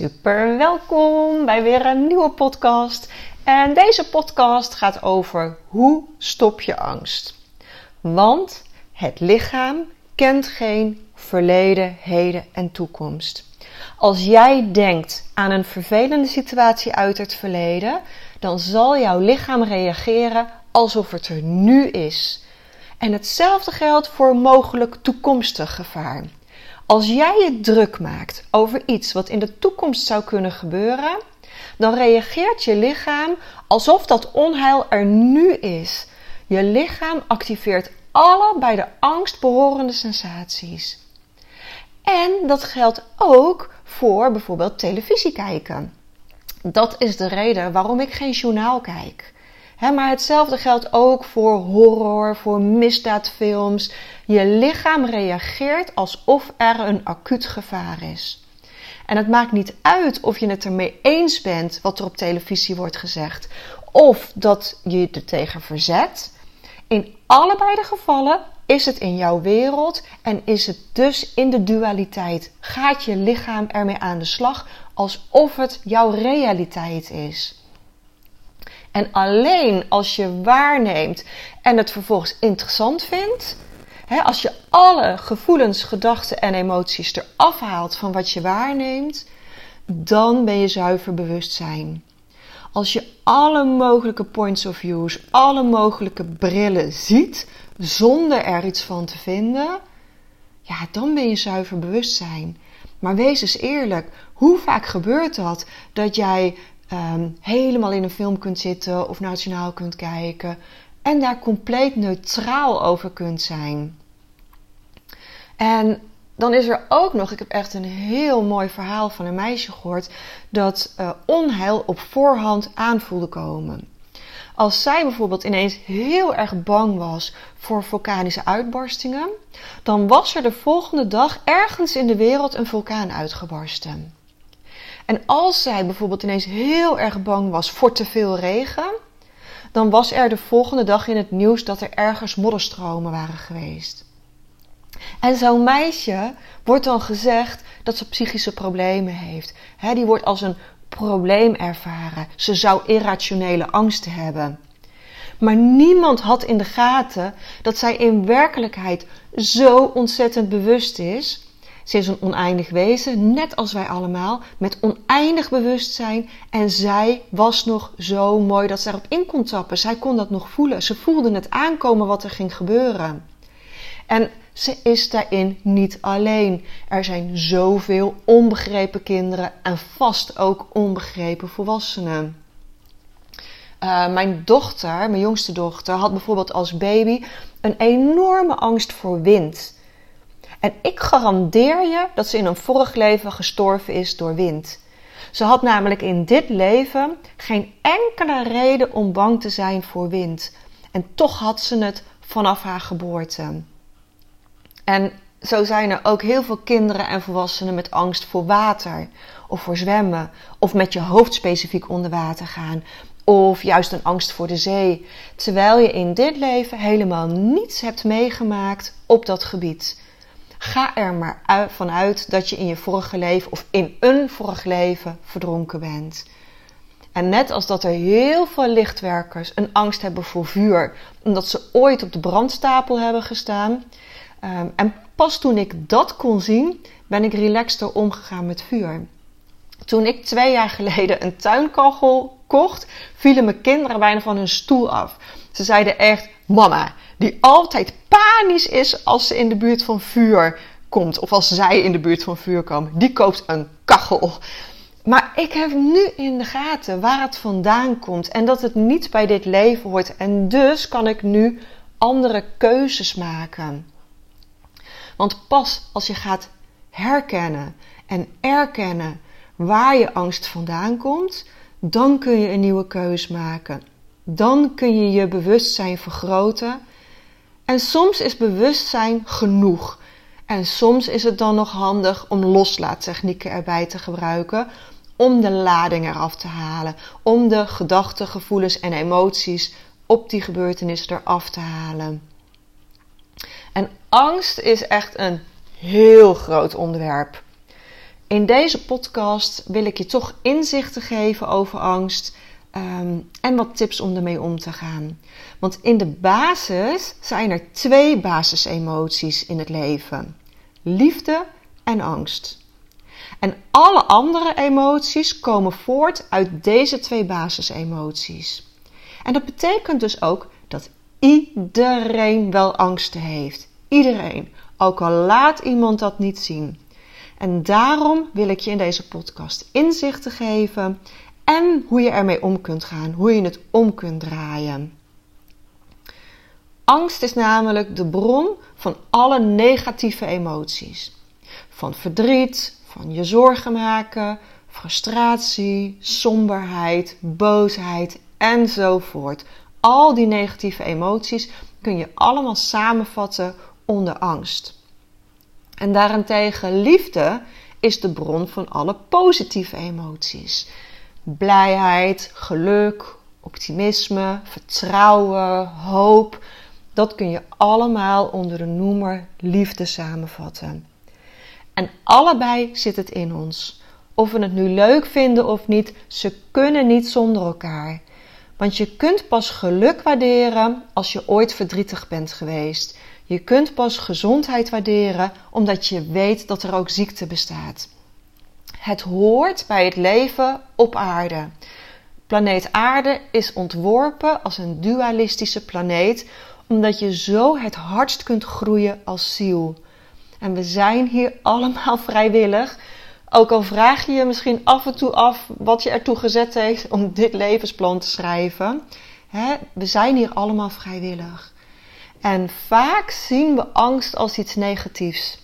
Super, welkom bij weer een nieuwe podcast. En deze podcast gaat over hoe stop je angst. Want het lichaam kent geen verleden, heden en toekomst. Als jij denkt aan een vervelende situatie uit het verleden, dan zal jouw lichaam reageren alsof het er nu is. En hetzelfde geldt voor mogelijk toekomstig gevaar. Als jij je druk maakt over iets wat in de toekomst zou kunnen gebeuren, dan reageert je lichaam alsof dat onheil er nu is. Je lichaam activeert alle bij de angst behorende sensaties. En dat geldt ook voor bijvoorbeeld televisie kijken. Dat is de reden waarom ik geen journaal kijk. Maar hetzelfde geldt ook voor horror, voor misdaadfilms. Je lichaam reageert alsof er een acuut gevaar is. En het maakt niet uit of je het ermee eens bent wat er op televisie wordt gezegd, of dat je je er tegen verzet. In allebei de gevallen is het in jouw wereld en is het dus in de dualiteit. Gaat je lichaam ermee aan de slag alsof het jouw realiteit is. En alleen als je waarneemt en het vervolgens interessant vindt, hè, als je alle gevoelens, gedachten en emoties eraf haalt van wat je waarneemt, dan ben je zuiver bewustzijn. Als je alle mogelijke points of views, alle mogelijke brillen ziet, zonder er iets van te vinden, ja, dan ben je zuiver bewustzijn. Maar wees eens eerlijk, hoe vaak gebeurt dat dat jij ehm, helemaal in een film kunt zitten of nationaal kunt kijken en daar compleet neutraal over kunt zijn? En dan is er ook nog, ik heb echt een heel mooi verhaal van een meisje gehoord, dat uh, onheil op voorhand aanvoelde komen. Als zij bijvoorbeeld ineens heel erg bang was voor vulkanische uitbarstingen, dan was er de volgende dag ergens in de wereld een vulkaan uitgebarsten. En als zij bijvoorbeeld ineens heel erg bang was voor te veel regen, dan was er de volgende dag in het nieuws dat er ergens modderstromen waren geweest. En zo'n meisje wordt dan gezegd dat ze psychische problemen heeft. die wordt als een probleem ervaren. Ze zou irrationele angsten hebben. Maar niemand had in de gaten dat zij in werkelijkheid zo ontzettend bewust is. Ze is een oneindig wezen, net als wij allemaal, met oneindig bewustzijn. En zij was nog zo mooi dat ze erop in kon tappen. Zij kon dat nog voelen. Ze voelde het aankomen wat er ging gebeuren. En ze is daarin niet alleen. Er zijn zoveel onbegrepen kinderen en vast ook onbegrepen volwassenen. Uh, mijn dochter, mijn jongste dochter, had bijvoorbeeld als baby een enorme angst voor wind. En ik garandeer je dat ze in een vorig leven gestorven is door wind. Ze had namelijk in dit leven geen enkele reden om bang te zijn voor wind. En toch had ze het vanaf haar geboorte. En zo zijn er ook heel veel kinderen en volwassenen met angst voor water of voor zwemmen of met je hoofd specifiek onder water gaan of juist een angst voor de zee, terwijl je in dit leven helemaal niets hebt meegemaakt op dat gebied. Ga er maar vanuit dat je in je vorige leven of in een vorig leven verdronken bent. En net als dat er heel veel lichtwerkers een angst hebben voor vuur, omdat ze ooit op de brandstapel hebben gestaan, Ehm, en pas toen ik dat kon zien, ben ik relaxter omgegaan met vuur. Toen ik twee jaar geleden een tuinkachel vielen mijn kinderen bijna van hun stoel af. Ze zeiden echt: Mama, die altijd panisch is als ze in de buurt van vuur komt. Of als zij in de buurt van vuur komen. Die koopt een kachel. Maar ik heb nu in de gaten waar het vandaan komt. En dat het niet bij dit leven hoort. En dus kan ik nu andere keuzes maken. Want pas als je gaat herkennen en erkennen waar je angst vandaan komt, dan kun je een nieuwe keus maken. Dan kun je je bewustzijn vergroten. En soms is bewustzijn genoeg. En soms is het dan nog handig om loslaattechnieken erbij te gebruiken om de lading eraf te halen, om de gedachten, gevoelens en emoties op die gebeurtenis eraf te halen. En angst is echt een heel groot onderwerp. In deze podcast wil ik je toch inzichten geven over angst ehm, en wat tips om ermee om te gaan. Want in de basis zijn er twee basisemoties in het leven: liefde en angst. En alle andere emoties komen voort uit deze twee basisemoties. En dat betekent dus ook dat iedereen wel angsten heeft. Iedereen. Ook al laat iemand dat niet zien. En daarom wil ik je in deze podcast inzichten geven en hoe je ermee om kunt gaan, hoe je het om kunt draaien. Angst is namelijk de bron van alle negatieve emoties. Van verdriet, van je zorgen maken, frustratie, somberheid, boosheid enzovoort. Al die negatieve emoties kun je allemaal samenvatten onder angst. En daarentegen liefde is de bron van alle positieve emoties. Blijheid, geluk, optimisme, vertrouwen, hoop. Dat kun je allemaal onder de noemer liefde samenvatten. En allebei zit het in ons. Of we het nu leuk vinden of niet, ze kunnen niet zonder elkaar. Want je kunt pas geluk waarderen als je ooit verdrietig bent geweest. Je kunt pas gezondheid waarderen omdat je weet dat er ook ziekte bestaat. Het hoort bij het leven op aarde. Planeet Aarde is ontworpen als een dualistische planeet, omdat je zo het hardst kunt groeien als ziel. En we zijn hier allemaal vrijwillig. Ook al vraag je je misschien af en toe af wat je ertoe gezet heeft om dit levensplan te schrijven. Hè? We zijn hier allemaal vrijwillig. En vaak zien we angst als iets negatiefs.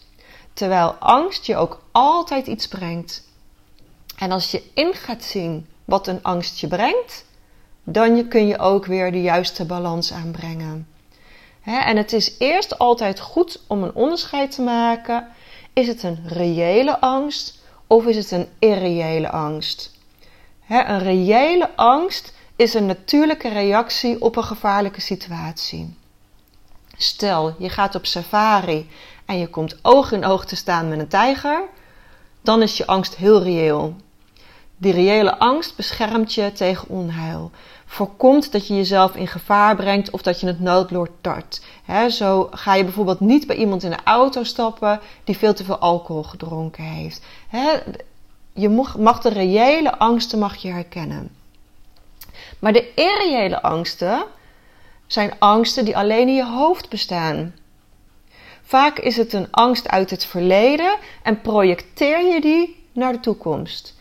Terwijl angst je ook altijd iets brengt. En als je in gaat zien wat een angst je brengt, dan kun je ook weer de juiste balans aanbrengen. En het is eerst altijd goed om een onderscheid te maken. Is het een reële angst of is het een irreële angst? Een reële angst is een natuurlijke reactie op een gevaarlijke situatie. Stel, je gaat op safari en je komt oog in oog te staan met een tijger, dan is je angst heel reëel. Die reële angst beschermt je tegen onheil voorkomt dat je jezelf in gevaar brengt of dat je het noodlot tart. zo ga je bijvoorbeeld niet bij iemand in de auto stappen die veel te veel alcohol gedronken heeft. je mag de reële angsten mag je herkennen. Maar de irreële angsten zijn angsten die alleen in je hoofd bestaan. Vaak is het een angst uit het verleden en projecteer je die naar de toekomst.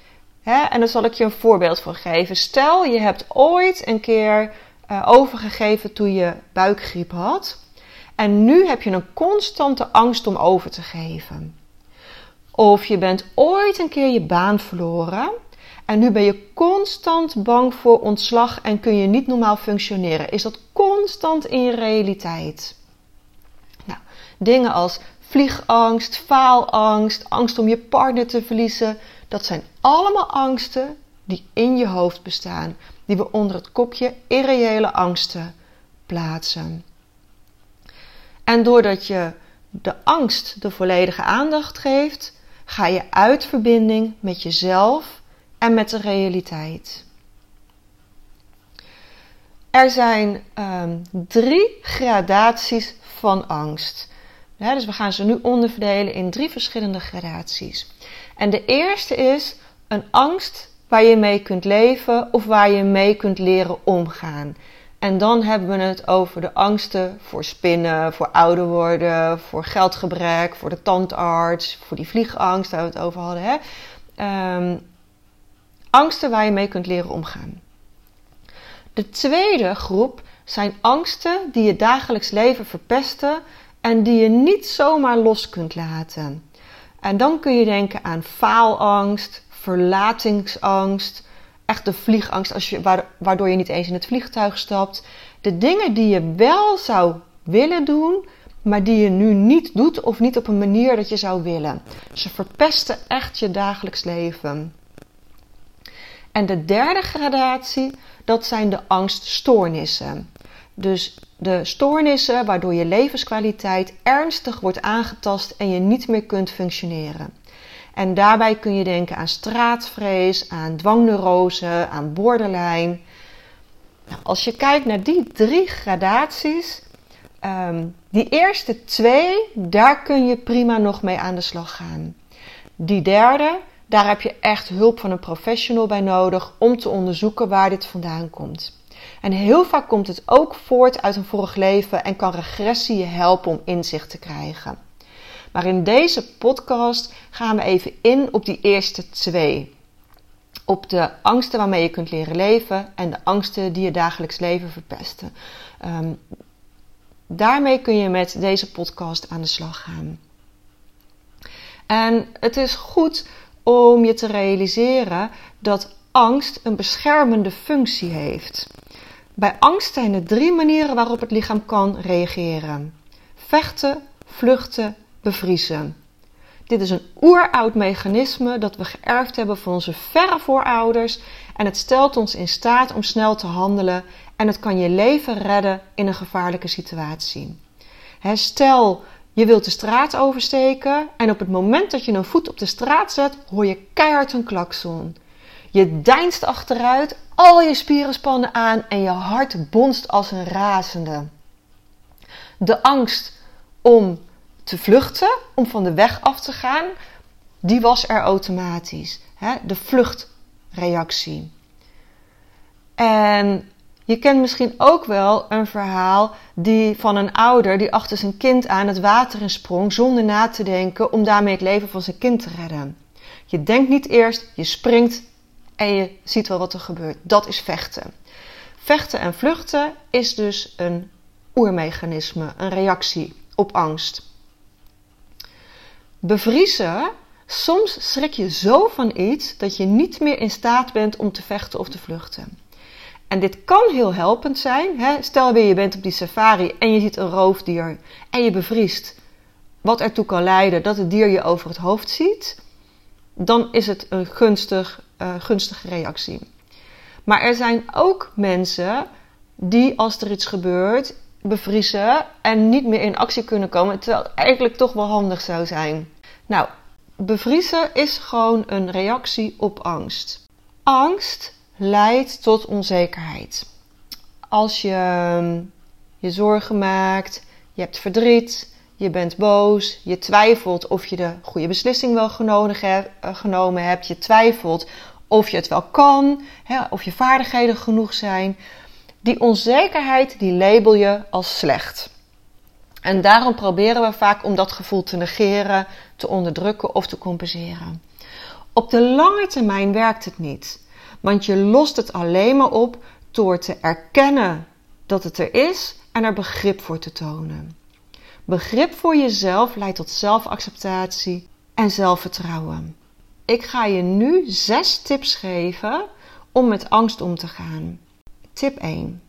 En daar zal ik je een voorbeeld van geven. Stel, je hebt ooit een keer uh, overgegeven toen je buikgriep had. En nu heb je een constante angst om over te geven. Of je bent ooit een keer je baan verloren. En nu ben je constant bang voor ontslag en kun je niet normaal functioneren. Is dat constant in je realiteit? Nou, dingen als vliegangst, faalangst, angst om je partner te verliezen, dat zijn allemaal angsten die in je hoofd bestaan, die we onder het kopje irreële angsten plaatsen. En doordat je de angst de volledige aandacht geeft, ga je uit verbinding met jezelf en met de realiteit. Er zijn um, drie gradaties van angst. dus we gaan ze nu onderverdelen in drie verschillende gradaties. En de eerste is een angst waar je mee kunt leven of waar je mee kunt leren omgaan. En dan hebben we het over de angsten voor spinnen, voor ouder worden, voor geldgebrek, voor de tandarts, voor die vliegangst waar we het over hadden. Hè? Um, angsten waar je mee kunt leren omgaan. De tweede groep zijn angsten die je dagelijks leven verpesten en die je niet zomaar los kunt laten. En dan kun je denken aan faalangst, verlatingsangst, echt de vliegangst als je, waardoor je niet eens in het vliegtuig stapt. De dingen die je wel zou willen doen, maar die je nu niet doet of niet op een manier dat je zou willen. Ze verpesten echt je dagelijks leven. En de derde gradatie, dat zijn de angststoornissen. Dus de stoornissen waardoor je levenskwaliteit ernstig wordt aangetast en je niet meer kunt functioneren. En daarbij kun je denken aan straatvrees, aan dwangneurose, aan borderline. Nou, als je kijkt naar die drie gradaties, um, die eerste twee, daar kun je prima nog mee aan de slag gaan. Die derde, daar heb je echt hulp van een professional bij nodig om te onderzoeken waar dit vandaan komt. En heel vaak komt het ook voort uit een vorig leven en kan regressie je helpen om inzicht te krijgen. Maar in deze podcast gaan we even in op die eerste twee. Op de angsten waarmee je kunt leren leven en de angsten die je dagelijks leven verpesten. Ehm, daarmee kun je met deze podcast aan de slag gaan. En het is goed om je te realiseren dat angst een beschermende functie heeft. Bij angst zijn er drie manieren waarop het lichaam kan reageren: vechten, vluchten, bevriezen. Dit is een oeroud mechanisme dat we geërfd hebben van onze verre voorouders en het stelt ons in staat om snel te handelen en het kan je leven redden in een gevaarlijke situatie. stel je wilt de straat oversteken en op het moment dat je een voet op de straat zet, hoor je keihard een klakson. Je deinst achteruit, al je spieren spannen aan en je hart bonst als een razende. De angst om te vluchten, om van de weg af te gaan, die was er automatisch. De vluchtreactie. En je kent misschien ook wel een verhaal die van een ouder die achter zijn kind aan het water in sprong zonder na te denken om daarmee het leven van zijn kind te redden. Je denkt niet eerst, je springt en je ziet wel wat er gebeurt. Dat is vechten. Vechten en vluchten is dus een oermechanisme, een reactie op angst. Bevriezen, soms schrik je zo van iets dat je niet meer in staat bent om te vechten of te vluchten. En dit kan heel helpend zijn. Hè? Stel weer je bent op die safari en je ziet een roofdier en je bevriest. Wat ertoe kan leiden dat het dier je over het hoofd ziet. Dan is het een gunstig, uh, gunstige reactie. Maar er zijn ook mensen die als er iets gebeurt bevriezen en niet meer in actie kunnen komen. Terwijl het eigenlijk toch wel handig zou zijn. Nou, bevriezen is gewoon een reactie op angst. Angst leidt tot onzekerheid. Als je ehm, je zorgen maakt, je hebt verdriet, je bent boos, je twijfelt of je de goede beslissing wel eh, genomen hebt, je twijfelt of je het wel kan, of je vaardigheden genoeg zijn. Die onzekerheid die label je als slecht. En daarom proberen we vaak om dat gevoel te negeren, te onderdrukken of te compenseren. Op de lange termijn werkt het niet. Want je lost het alleen maar op door te erkennen dat het er is en er begrip voor te tonen. Begrip voor jezelf leidt tot zelfacceptatie en zelfvertrouwen. Ik ga je nu zes tips geven om met angst om te gaan. Tip 1.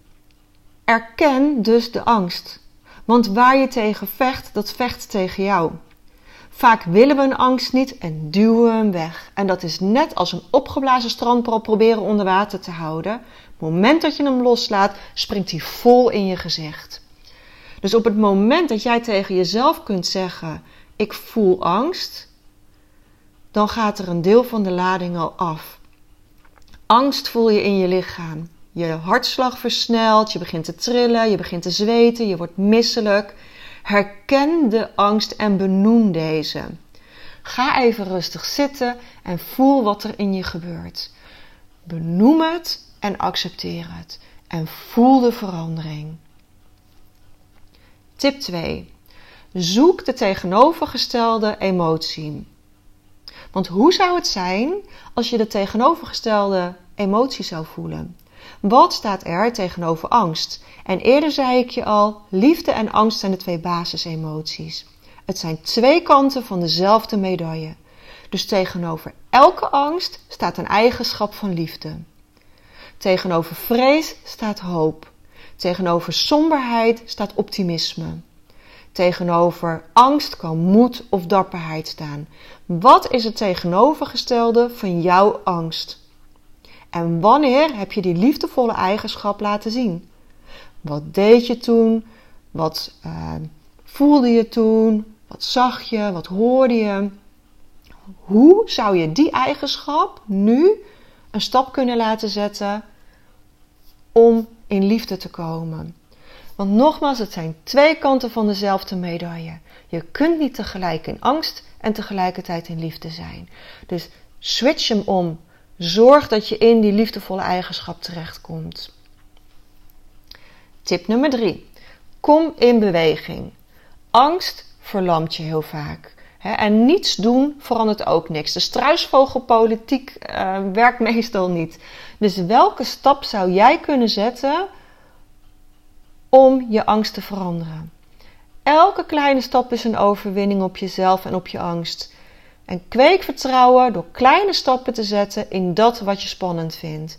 Erken dus de angst. Want waar je tegen vecht, dat vecht tegen jou. Vaak willen we een angst niet en duwen we hem weg. En dat is net als een opgeblazen strandbal proberen onder water te houden. Op het moment dat je hem loslaat, springt hij vol in je gezicht. Dus op het moment dat jij tegen jezelf kunt zeggen: Ik voel angst, dan gaat er een deel van de lading al af. Angst voel je in je lichaam. Je hartslag versnelt, je begint te trillen, je begint te zweten, je wordt misselijk. Herken de angst en benoem deze. Ga even rustig zitten en voel wat er in je gebeurt. Benoem het en accepteer het. En voel de verandering. Tip 2. Zoek de tegenovergestelde emotie. Want hoe zou het zijn als je de tegenovergestelde emotie zou voelen? Wat staat er tegenover angst? En eerder zei ik je al, liefde en angst zijn de twee basisemoties. Het zijn twee kanten van dezelfde medaille. Dus tegenover elke angst staat een eigenschap van liefde. Tegenover vrees staat hoop. Tegenover somberheid staat optimisme. Tegenover angst kan moed of dapperheid staan. Wat is het tegenovergestelde van jouw angst? En wanneer heb je die liefdevolle eigenschap laten zien? Wat deed je toen? Wat uh, voelde je toen? Wat zag je? Wat hoorde je? Hoe zou je die eigenschap nu een stap kunnen laten zetten om in liefde te komen? Want nogmaals, het zijn twee kanten van dezelfde medaille. Je kunt niet tegelijk in angst en tegelijkertijd in liefde zijn. Dus switch hem om. Zorg dat je in die liefdevolle eigenschap terechtkomt. Tip nummer 3. Kom in beweging. Angst verlamt je heel vaak. En niets doen verandert ook niks. De struisvogelpolitiek uh, werkt meestal niet. Dus welke stap zou jij kunnen zetten om je angst te veranderen? Elke kleine stap is een overwinning op jezelf en op je angst. En kweek vertrouwen door kleine stappen te zetten in dat wat je spannend vindt.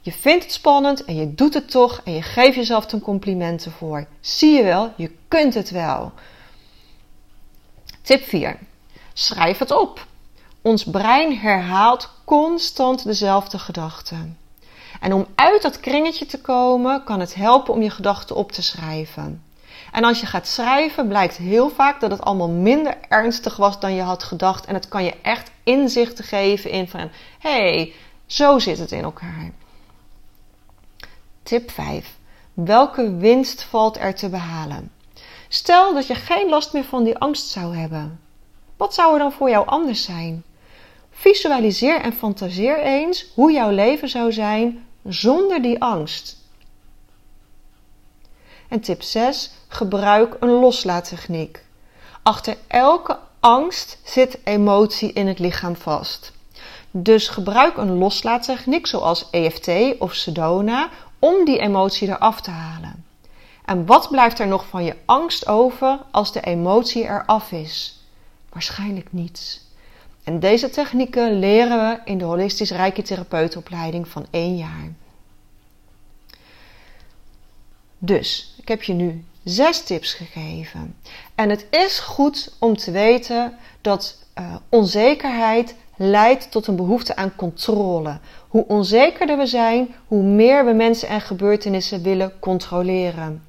Je vindt het spannend en je doet het toch en je geeft jezelf een complimenten voor. Zie je wel, je kunt het wel. Tip 4. Schrijf het op. Ons brein herhaalt constant dezelfde gedachten. En om uit dat kringetje te komen, kan het helpen om je gedachten op te schrijven. En als je gaat schrijven, blijkt heel vaak dat het allemaal minder ernstig was dan je had gedacht. En het kan je echt inzichten geven in van, hey, zo zit het in elkaar. Tip 5. Welke winst valt er te behalen? Stel dat je geen last meer van die angst zou hebben. Wat zou er dan voor jou anders zijn? Visualiseer en fantaseer eens hoe jouw leven zou zijn zonder die angst. En tip 6. Gebruik een loslaattechniek. Achter elke angst zit emotie in het lichaam vast. Dus gebruik een loslaattechniek zoals EFT of Sedona om die emotie eraf te halen. En wat blijft er nog van je angst over als de emotie eraf is? Waarschijnlijk niets. En deze technieken leren we in de holistisch rijke therapeutenopleiding van één jaar. Dus, ik heb je nu zes tips gegeven. En het is goed om te weten dat uh, onzekerheid leidt tot een behoefte aan controle. Hoe onzekerder we zijn, hoe meer we mensen en gebeurtenissen willen controleren.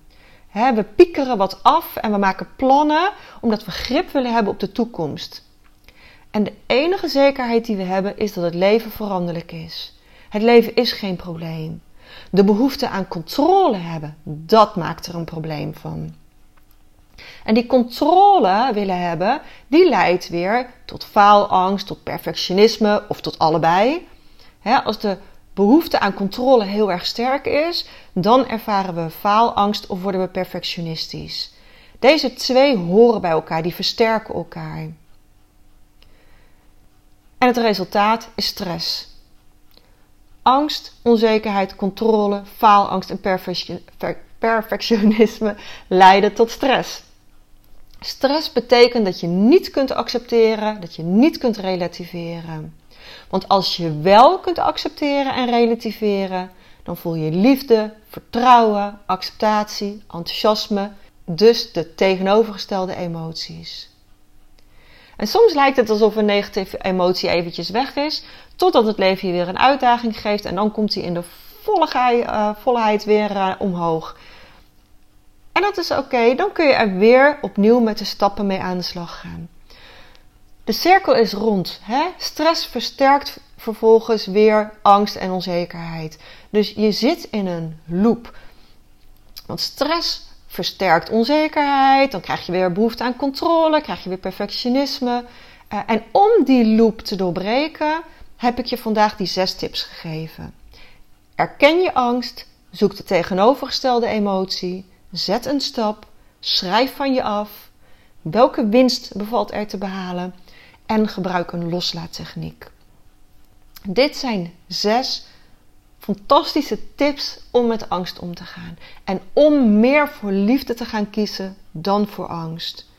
we piekeren wat af en we maken plannen omdat we grip willen hebben op de toekomst. En de enige zekerheid die we hebben is dat het leven veranderlijk is. Het leven is geen probleem. De behoefte aan controle hebben, dat maakt er een probleem van. En die controle willen hebben, die leidt weer tot faalangst, tot perfectionisme of tot allebei. als de behoefte aan controle heel erg sterk is, dan ervaren we faalangst of worden we perfectionistisch. Deze twee horen bij elkaar, die versterken elkaar. En het resultaat is stress. Angst, onzekerheid, controle, faalangst en perfectionisme leiden tot stress. Stress betekent dat je niet kunt accepteren, dat je niet kunt relativeren. Want als je wel kunt accepteren en relativeren, dan voel je liefde, vertrouwen, acceptatie, enthousiasme, dus de tegenovergestelde emoties. En soms lijkt het alsof een negatieve emotie eventjes weg is, totdat het leven je weer een uitdaging geeft en dan komt hij in de volheid, uh, volheid weer uh, omhoog. En dat is oké, dan kun je er weer opnieuw met de stappen mee aan de slag gaan. De cirkel is rond. Hè? Stress versterkt vervolgens weer angst en onzekerheid. Dus je zit in een loop. Want stress versterkt onzekerheid, dan krijg je weer behoefte aan controle, krijg je weer perfectionisme. Uh, en om die loop te doorbreken, heb ik je vandaag die zes tips gegeven. Erken je angst, zoek de tegenovergestelde emotie, zet een stap, schrijf van je af. Welke winst bevalt er te behalen? En gebruik een loslaattechniek. Dit zijn zes fantastische tips om met angst om te gaan. En om meer voor liefde te gaan kiezen dan voor angst.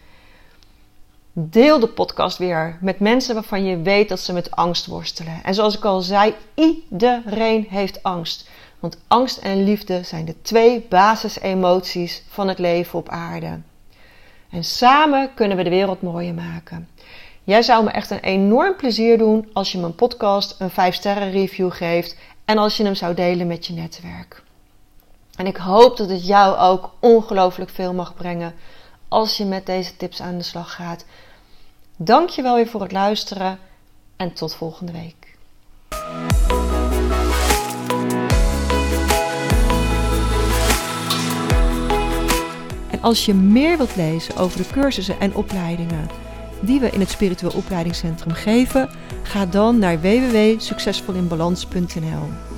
Deel de podcast weer met mensen waarvan je weet dat ze met angst worstelen. En zoals ik al zei, iedereen heeft angst. Want angst en liefde zijn de twee basisemoties van het leven op aarde. En samen kunnen we de wereld mooier maken. Jij zou me echt een enorm plezier doen als je mijn podcast een 5 sterren review geeft en als je hem zou delen met je netwerk. En ik hoop dat het jou ook ongelooflijk veel mag brengen als je met deze tips aan de slag gaat. Dank je wel weer voor het luisteren en tot volgende week. En als je meer wilt lezen over de cursussen en opleidingen die we in het Spiritueel Opleidingscentrum geven, ga dan naar www.succesvolinbalans.nl.